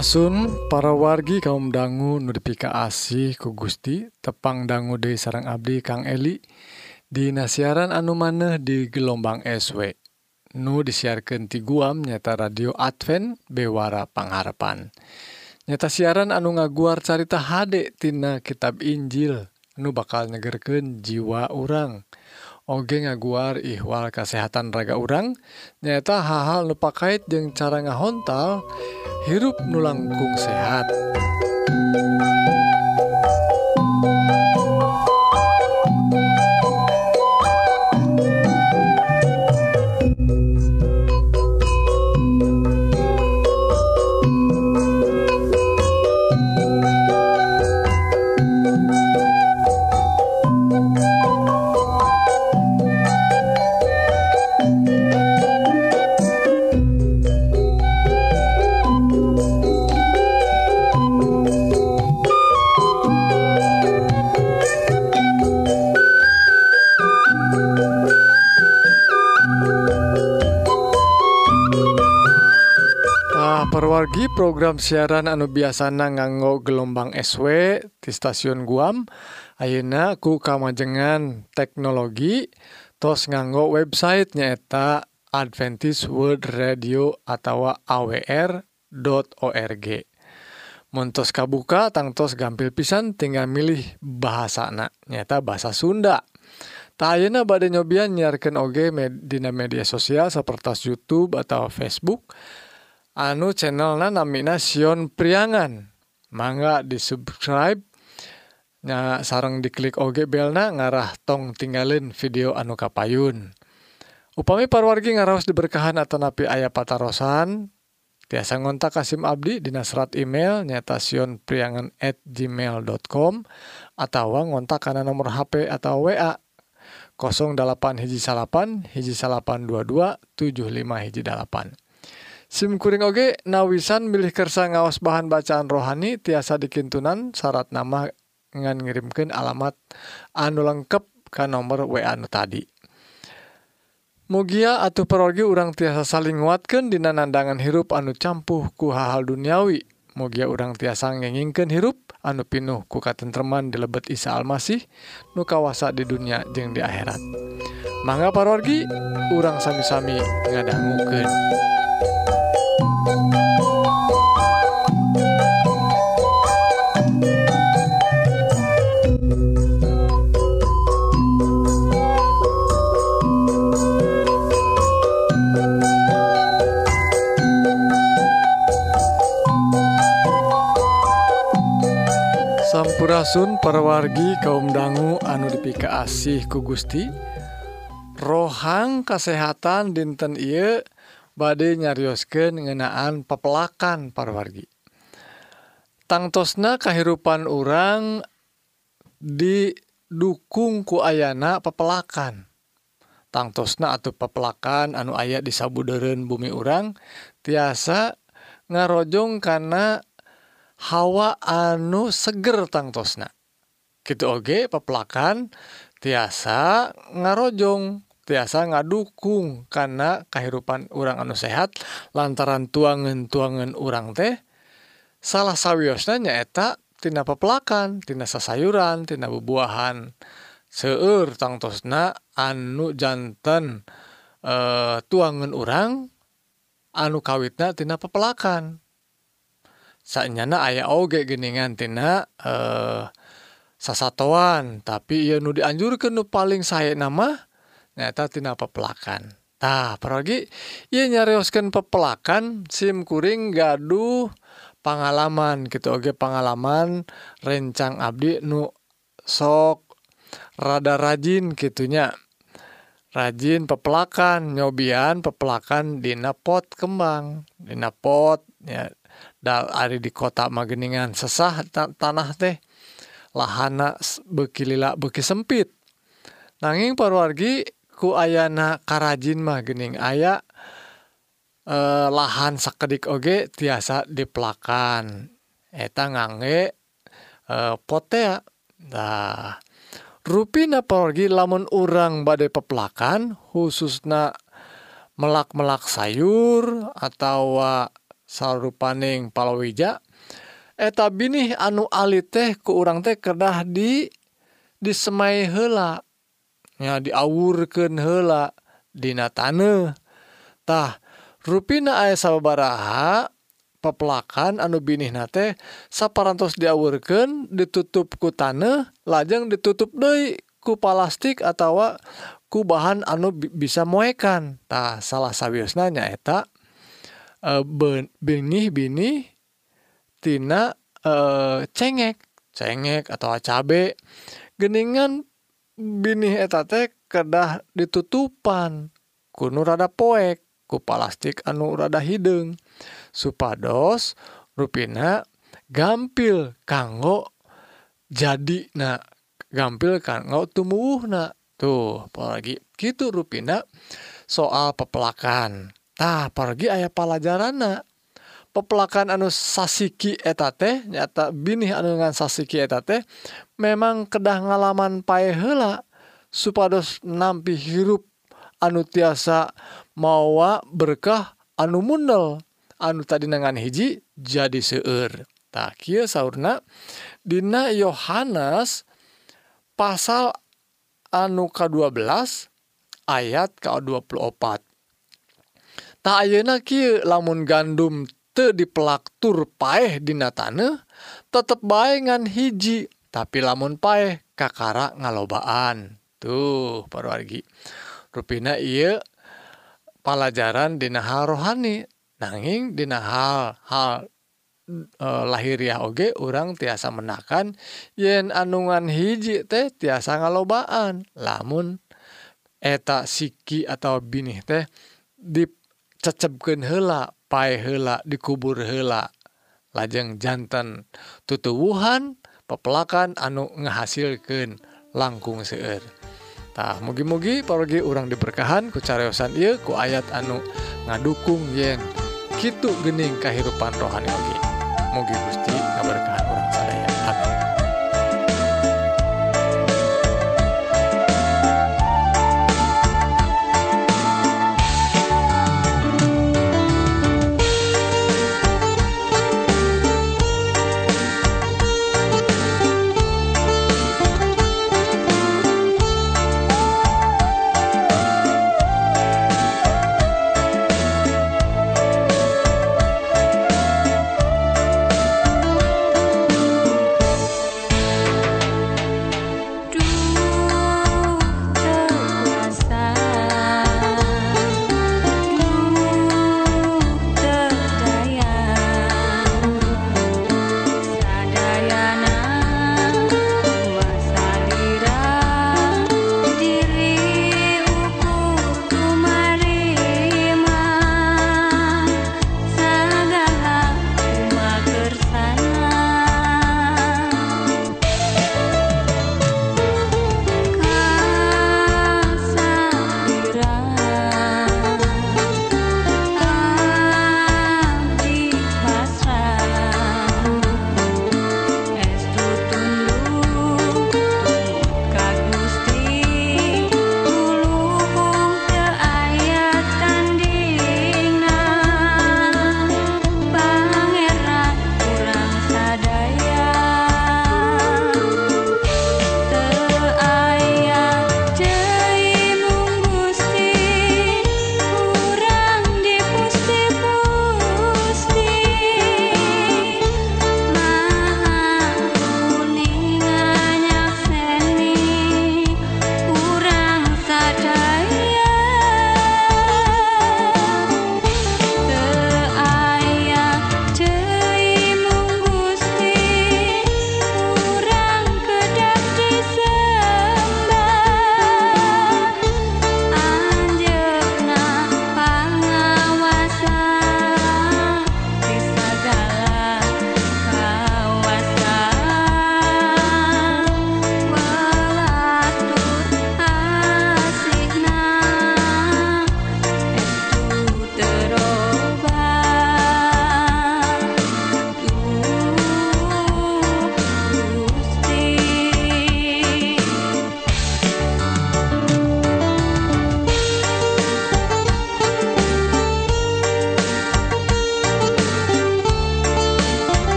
Surasun para wargi kaum dangu nudipika asih ku Gusti tepang dangu De sarang Abdi Kang Eli. Di nasiaran anu maneh di gelombang SW nu disiarkan ti guam nyata radio Advent Bewara Paharapan nyata siaran anu ngaguar carita HD tina kitab Injil nu bakal nyegerken jiwa urang. oge ngaguar ihwal kesehatan raga urang nyata hal-hal nupakait jeung cara ngahontal hirup nulangkung sehat. program siaran anu biasana nganggo gelombang SW di stasiun Guam. Ayeuna ku kamajengan teknologi tos nganggo website nyaeta Adventist World Radio atau awr.org Montos kabuka tangtos gampil pisan tinggal milih bahasa anak nyata bahasa Sunda. Tayana badai nyobian nyiarkan oge med dina media sosial seperti YouTube atau Facebook. dan anu channel na naminasion priangan. Mangga di subscribe nya sarang diklik OG belna ngarah tong tinggalin video anu kapayun. Upami parwargi ngaraos diberkahan atau napi ayah patarosan tiasa ngontak Kasim Abdi di nasrat email nyatasion priangan at gmail.com atau ngontak karena nomor HP atau WA 08 hiji salapan hiji salapan 22 75 hiji dalapan SIMkuring oge nawisan milih kersa ngawas bahan bacaan rohani tiasa dikintunan syarat nama ngan ngirimkan alamat anu lengkap ke nomor WA anu tadi. Mugia atau perogi urang tiasa saling nguatkan dina nandangan hirup anu campuh ku hal-hal duniawi. Mugia urang tiasa ngengingkan hirup anu pinuh ku katentreman di lebet Isa Almasih nu kawasa di dunia jeung di akhirat. Mangga parorgi urang sami-sami ngadangukeun. Sampurasun parawargi kaum dangu anu dipika asih ku Gusti. Rohang kasehatan dinten Ieu badai nyarioskeun ngeunaan pepelakan parwargi. Tangtosna kahirupan orang didukung ku ayana pepelakan tangtosna atau pepelakan anu ayat di sabudeureun bumi orang tiasa ngarojong karena hawa anu seger tangtosna. Gitu oge pepelakan tiasa ngarojong tiasa ngadukung karena kehidupan orang anu sehat lantaran tuangan tuangan orang teh salah sawiosna nyaeta tina pepelakan tina sasayuran tina bubuahan. Seueur tangtosna anu jantan e, eh, tuangan orang anu kawitna tina pepelakan saknyana aya oge geningan tina e, sasatoan tapi ia nu dianjurkeun nu paling saya nama nyata tina pepelakan. Tah pergi ia nyarioskan pepelakan sim kuring gaduh pengalaman gitu. Oge pengalaman rencang abdi nu sok rada rajin gitunya. Rajin pepelakan nyobian pepelakan dina pot kembang. Dina pot ya dal ari di kota mageningan. Sesah tanah teh lahana beki lila beki sempit. Nanging parwargi ku ayana karajin mah gening aya eh, lahan sakedik oge tiasa dipelakan eta ngangge e, eh, potea. Dah rupina porgi lamun urang badai peplakan khususna melak-melak sayur atau salru paning palawija eta binih anu ali teh ke urang teh kedah di disemai hela nya diawurkeun hela Dina tanetah ruina aya sababaraha pepelakan anu binih nate saparantos diawurken ditutup ku taneuh lajeng ditutup Dei ku plastik atau ku bahan anu bisa muekantah salah sawiusna nyaeta e, benih-binitina e, cengek. Cengek atau cabe. Geningan bini etate kedah ditutupan. Kuno rada poek ku plastik anu rada hidung supados ruina gampil kanggo jadi nah gampil kanggo tumbuh nah tuh apalagi gitu ruina soal pepelakan. Tah pergi ayah pelajaran pepelakan anu Sasiki etate nyata binih anungan Sasiki etate memang kedah ngalaman pae hela supados nampi hirup anu tiasa mawa berkah anu mundel anu tadi nangan hiji jadi seueur. Tak kia sauna Dina Yohanes pasal anu ke-12 ayat ke-24 tak ayeuna kieu lamun gandum te dipelaktur paeh dina taneuh tetep bae ngan hiji tapi lamun paeh kakara ngalobaan. Tuh parwargi rupina iya pelajaran dina hal rohani. Nanging dina hal hal e, lahiriah oge orang tiasa menakan yen anungan hiji teh tiasa ngalobaan. Lamun eta siki atau binih teh dicecepkeun heula. pai hela dikubur hela lajeng jantan tutuwuhan pepelakan anu ngehasilkan langkung seeurtah mugi-mugi pergi orang diberkahan kucarayosan ieu ku ayat anu ngadukung yen Kitu gening kehidupan rohani oge. Mugi Gusti kabar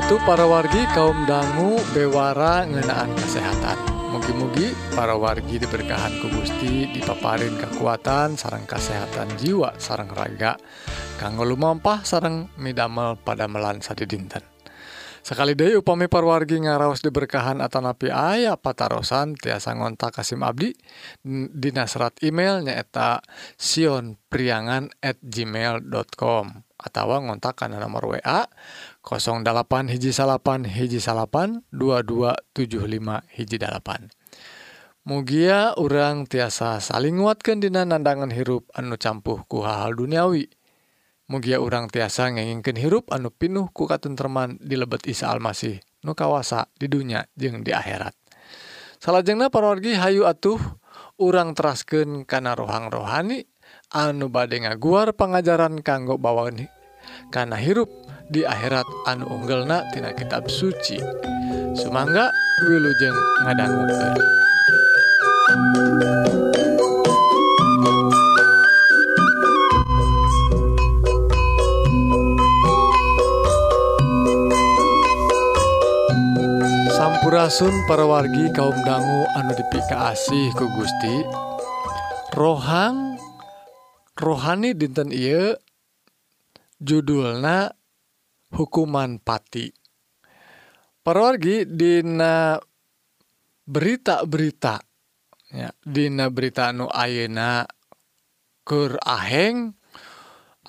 sakit para wargi kaum dangu bewara ngenaan kesehatan. Mugi-mugi para wargi diberkahan ku Gusti dipaparin kekuatan sarang kesehatan jiwa sarang raga. Kanggo lumampah sarang midamel pada melansa di dinten sekali deh upami parwargi ngaraos diberkahan atau napi ayah patarosan tiasa ngontak Kasim Abdi di nasrat email sion priangan at gmail.com atau ngontak karena nomor WA 08 hiji salapan hiji salapan 2275 hiji dalapan mugia urang tiasa saling nguatkan dina nandangan hirup anu campuh ku hal-hal duniawi. Mugia urang tiasa ngengingkan hirup anu pinuh ku katenterman di lebet Isa Almasih nu kawasa di dunia jeung di akhirat. Salahjengna parwargi hayu atuh urang terasken kana rohang rohani anu bade ngaguar pengajaran kanggo bawaan kana hirup. Di akhirat anu unggelna tina kitab suci. Sumangga wilujeng ngadangu Sampurasun para wargi kaum dangu anu dipika asih ku Gusti. Rohang rohani dinten iya judulna hukuman pati. Para wargi dina berita-berita ya dina berita anu ayeuna keur aheng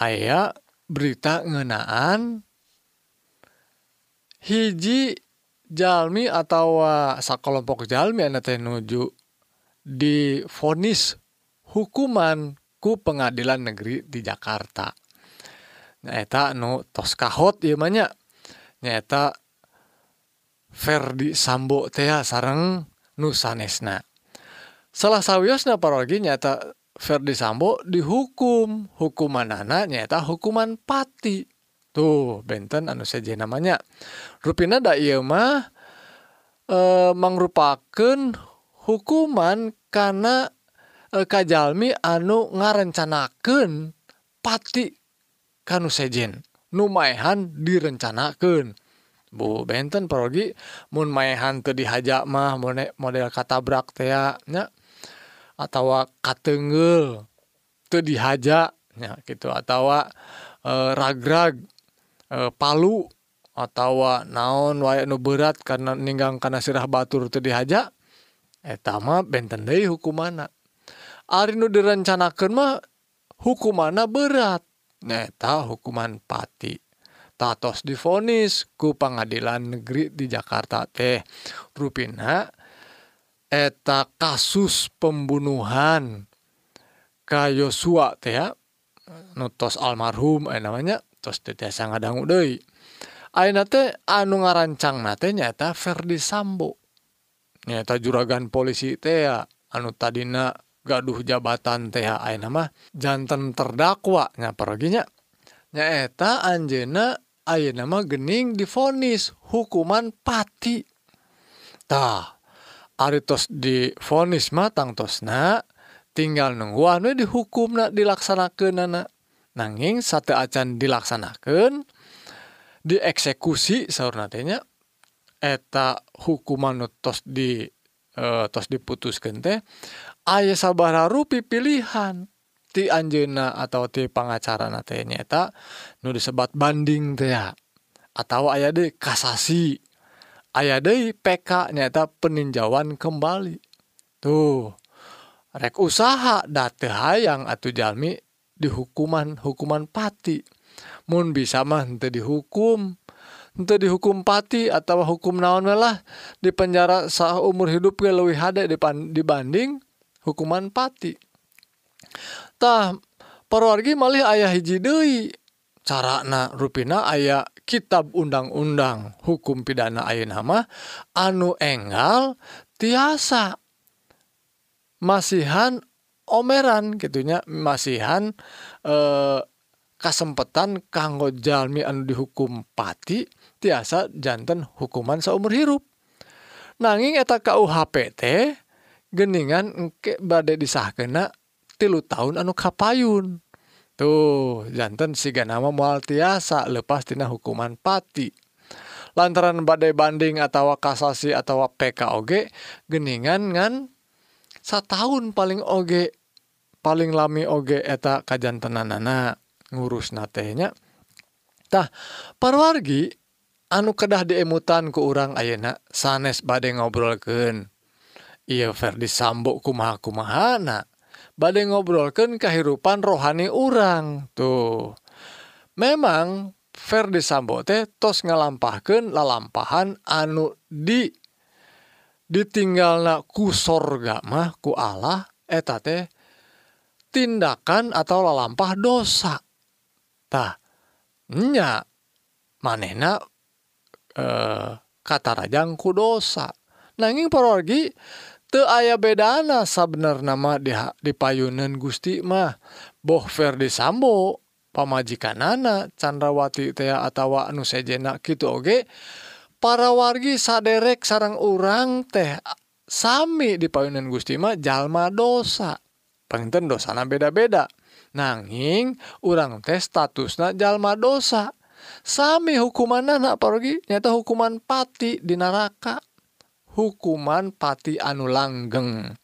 aya berita ngenaan hiji jalmi atau sakelompok jalmi anu teh nuju difonis hukuman ku pengadilan negeri di Jakarta nyaeta nu tos kahot ieu mah nya nyaeta Ferdi Sambo teh sareng nu sanesna. Salah sawiosna parogi nyaeta Ferdi Sambo dihukum. Hukumanana nyaeta hukuman pati. Tuh, benten anu seje namanya. Rupina da ieu mah e, mangrupakeun hukuman karena e, eh, kajalmi anu ngarencanakeun pati kanu sejen. Numaehan direncanakan Bu benten parogi mun maehan tuh dihaja mah model kata brakteanya atau katenggel tuh dihajaknya gitu atau e, ragrag e, palu atawa naon wae nu berat karena ninggang karena sirah Batur tuh dihaja etama benten De hukum mana Ari nu direncanakan mah hukum mana berat. nyaeta hukuman pati. Tos divonis ku pengadilan negeri di Jakarta teh rupina eta kasus pembunuhan ka Yosua teh ya nu tos almarhum eh, namanya tos teh tiasa ngadangu deui ayeuna teh anu ngarancang teh nyaeta Ferdi Sambo nyaeta juragan polisi teh ya anu tadina gaduh jabatan teh THI nama jantan terdakwanya paraginya nyaeta Anjena ayeuna nama gening difonis hukuman pati. Tah Aritos difonis matang tosna tinggal nunggu anu dihukum na dilaksanakan nana nanging satu acan dilaksanakan dieksekusi sahur natenya eta hukuman tos di e, tos diputuskan teh aya sabaraha rupi pilihan. Ti anjeunna atau ti pangacarana teh nyaeta nu disebat banding teh atau aya deui kasasi. Aya deui PK nyaeta peninjauan kembali. Tuh rek usaha da teu hayang atuh jalmi dihukuman hukuman pati. Mun bisa mah henteu dihukum. Henteu dihukum pati atau hukum naon lah di penjara sah umur hidup ge leuwih hade dibanding hukuman pati. Tah perwargi malih ayah hiji deui. Carana rupina aya kitab undang-undang hukum pidana ayeuna mah anu enggal tiasa. Masihan omeran gitunya masihan eh, kasempatan kanggo jalmi anu dihukum pati tiasa jantan hukuman seumur hirup. Nanging eta KUHP teh geningan engke badai disahkena tilu tahun anu kapayun. Tuh jantan siga nama mual tiasa lepas tina hukuman pati. Lantaran badai banding atau kasasi atau PKOG geningan ngan tahun paling oge paling lami oge eta kajantenanana ngurus natenya tah parwargi anu kedah diemutan ke urang ayeuna sanes badai ngobrolken Ieu Ferdi Sambo kumaha-kumahana. Bade ngobrolkan kehidupan rohani urang. Tuh. Memang Ferdi Sambo teh tos ngalampahkan lalampahan anu di ditinggalna ku sorga mah ku Allah eta teh tindakan atau lalampah dosa. Tah, nya manehna eh, kata rajang ku dosa. nanging parorgi teu aya bedana sabner nama di dipayunan Gusti mah. Boh Ferdi Sambo pamajikanana Candrawati tea atawa anu sejenak gitu oge para wargi saderek sarang urang teh sami dipayunan Gusti mah jalma dosa. Pengten dosana beda-beda. Nanging urang teh statusna jalma dosa. Sami hukuman anak pergi nyata hukuman pati di neraka. hukuman pati anu langgengtah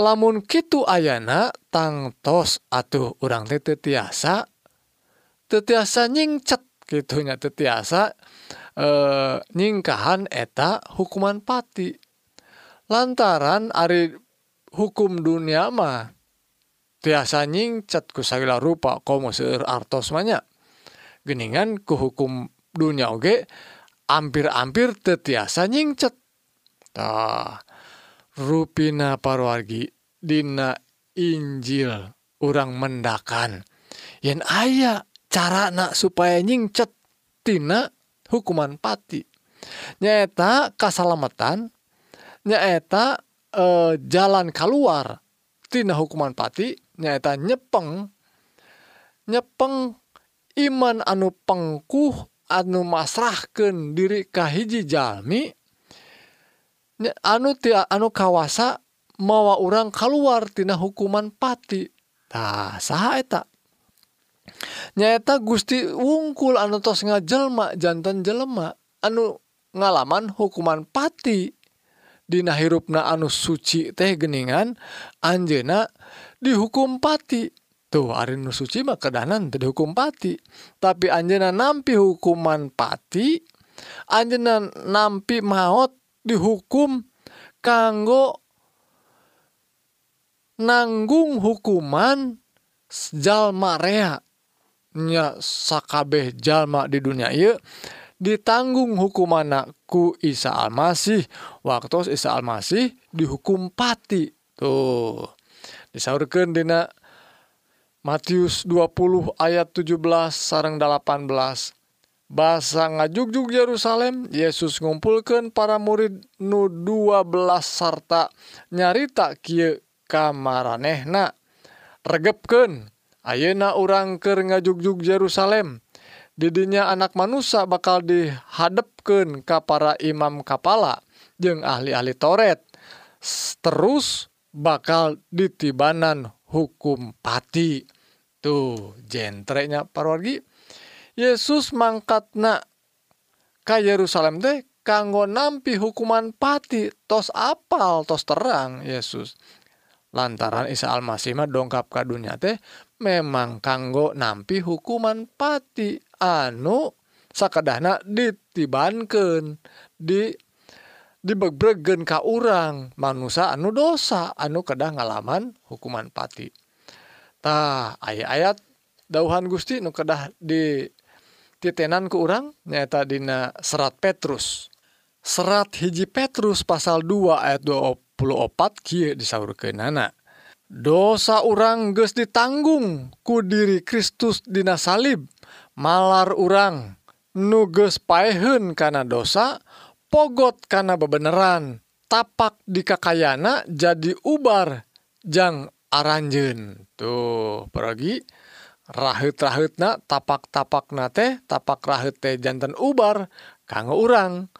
lamun Kitu Ayna tangtos atuh urang titiasa tetiasa nyingcet gitunya tetiasa e, eh, nyingkahan eta hukuman pati lantaran Ari hukum dunia mah tiasa nyingcet ku sagila rupa komo seueur artos manya geningan ku hukum dunia oge okay? ampir-ampir tetiasa nyingcet. Tah ruina parwargi Dina Injil orang mendakan. Yen aya carana supaya nyingcet tina hukuman pati. Nyaeta kasalamatan nyaeta e, jalan keluar tina hukuman pati nyaeta nyepeng. Nyepeng iman anu pengkuh anu masrahken diri kahiji Jami anu ti anu kawasa mawa orang keluartina hukuman pati. Sahaeta nyaeta Gusti wungkul anu tos ngajelma jantan jelema anu ngalaman hukuman pati. Dina hirupna anu suci teh geningan Anjena dihukum pati. tuh Arinu Suci mah kedanan tadi hukum pati. Tapi anjena nampi hukuman pati anjena nampi maut dihukum kanggo nanggung hukuman jalma rea nya sakabeh jalma di dunia ieu ditanggung hukuman ku Isa Almasih. Waktu Isa Almasih dihukum pati. Tuh disaurkan dina Matius 20 ayat 17 sarang 18 bahasa ngajugjug Yerusalem Yesus ngumpulkan para murid nu 12 sarta nyarita Ky kamaranehna. Regepken Ayeuna orangker ngajugjug Yerusalem. Didinya anak manusia bakal dihadapkan ke para imam kapala jeung ahli-ahli Toret terus bakal ditibanan hukum pati. Tuh gentrenya parwargi Yesus mangkat na ka Yerusalem deh kanggo nampi hukuman pati tos apal tos terang Yesus. Lantaran Isa Almasih mah dongkap ka dunia teh memang kanggo nampi hukuman pati. Anu sakadahna ditibankeun di dibebreggen ka urang. Manusia anu dosa anu kedah ngalaman hukuman patitah ayat-ayat dauhan Gusti nu kedah di titenan ke urang nyata dina serat Petrus. Serat hiji Petrus pasal 2 ayat 24 Ki disaur ke nana dosa orang ges ditanggung ku diri Kristus dina salib malar urang. Nuges paehen karena dosa pogot karena bebeneran tapak di kakayana jadi ubarjang aranjen tuh pergi rahutrahut na tapak-tapak na teh tapak rahu teh jantan ubar kanggo urang.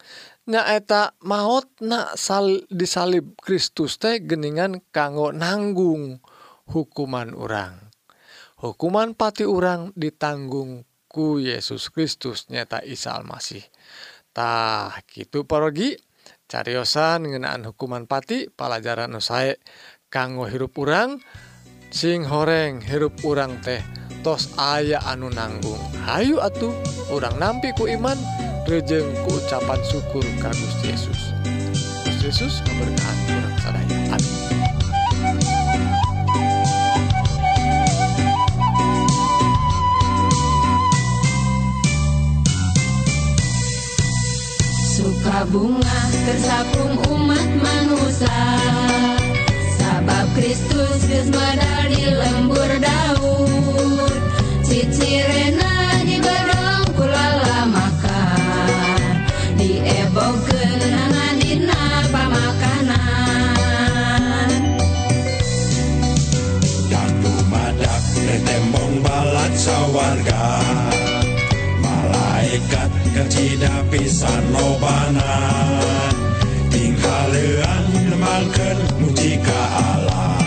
Nyaeta maut na sal disalib Kristus teh geningan kanggo nanggung hukuman orang hukuman pati orang ditanggung ku Yesus Kristus nyata Isa Almasih. Tah gitu parogi cariyosan ngenaan hukuman pati pelajaran nusae kanggo hirup urang sing horeng hirup urang teh tos aya anu nanggung. Ayu atuh urang nampi ku iman rejeng ku ucapan syukur ka Gusti Yesus. Gusti Yesus keberkahan urang sadaya. Amin. Bunga tersapung umat manusia. Sabab Kristus geus di lembur Daud. Cicirena dibedong kulala makan diebokeun nangan dina pamakanan. Dan lumadak tembong balat sawarga. Malaikat kacita pisan lobana tinggal lean makan muji ka Allah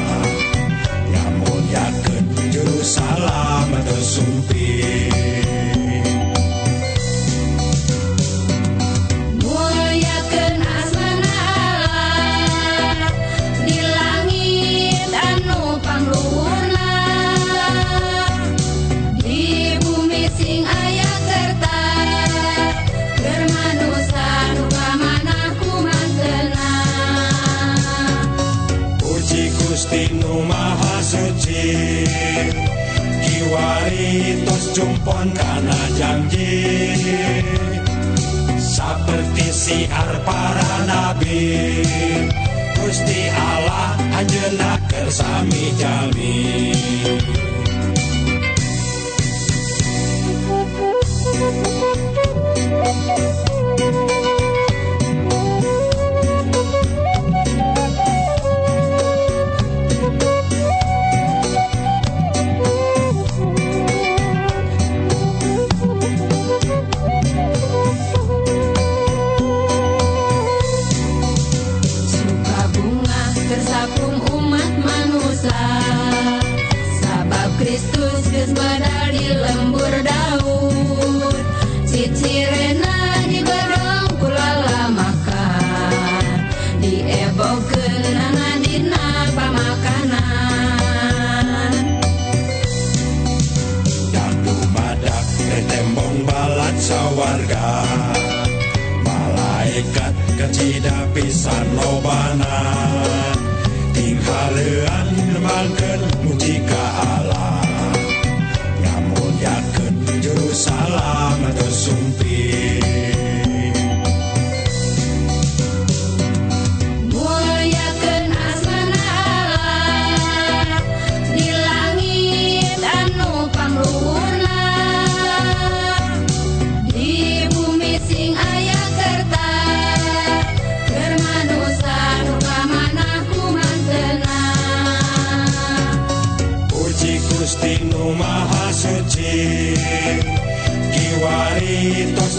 Salah.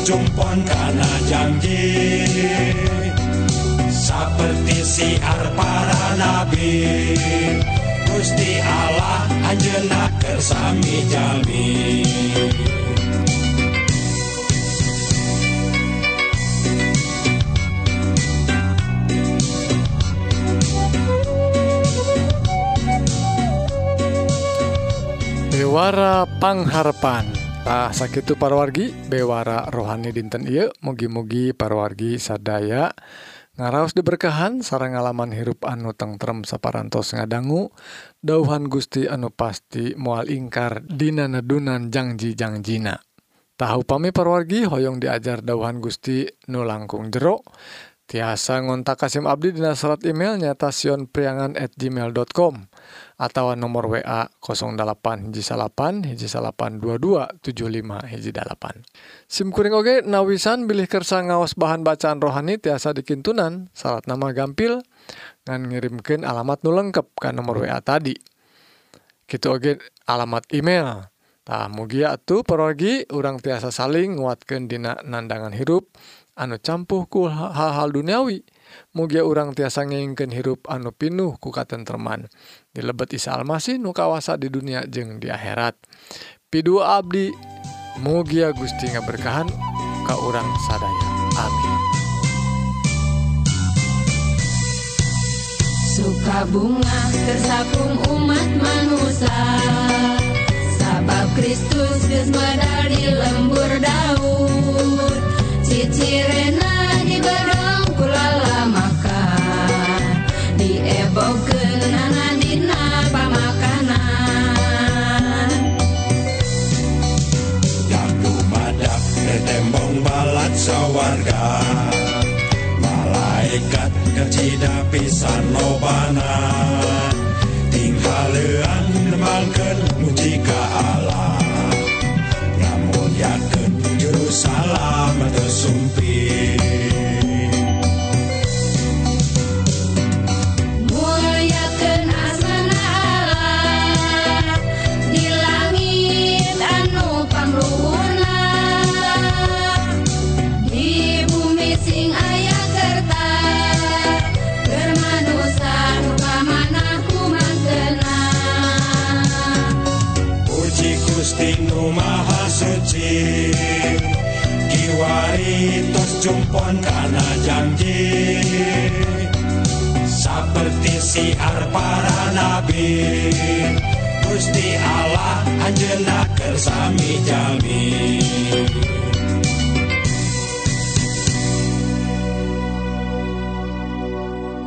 Jumpon kana janji Seperti siar para nabi. Gusti Allah anjeunna keur sami jami. Bewara Pangharpan Nah sakit parwargi bewara rohani dinten ieu. Mugi-mugi parwargi sadaya. Ngaraos diberkahan sarang ngalaman hirup anu tengrem saparantos ngadanggu dauhan Gusti anu pasti mual ingkar Dina nedunan Jangjijangjiina tahu pami parwargi Hoong diajar dauhan Gusti nu langkung jero. Tiasa ngontak Kasim Abdi dina surat email nyata sionpriangan at gmail.com atau nomor WA 08 hiji salapan hiji salapan 22 75 hiji dalapan. Sim kuring oge nawisan bilih kersa ngaos bahan bacaan rohani tiasa dikintunan salat nama gampil ngan ngirimkeun alamat nu lengkep ka nomor WA tadi. Kitu oge alamat email. Tah mugia atuh parogi urang tiasa saling nguatkeun dina nandangan hirup anu campuhku hal-hal duniawi mugia urang tiasa ngengken hirup anu pinuh ku katentreman dilebet Isa Almasih nu kawasa di dunia jeung di akhirat. Pidu abdi mugia Gusti ngaberkahan ka urang sadaya. Amin. Suka bunga tersapung umat manusia. Sabab Kristus geus medal di lembur daun. Tidak di Badong kula lamakan. Di sawarga. Malaikat kecida pisan lobana. Tinggaleuan nemangkeun para nabi. Gusti Allah Anjena Kersami Jami.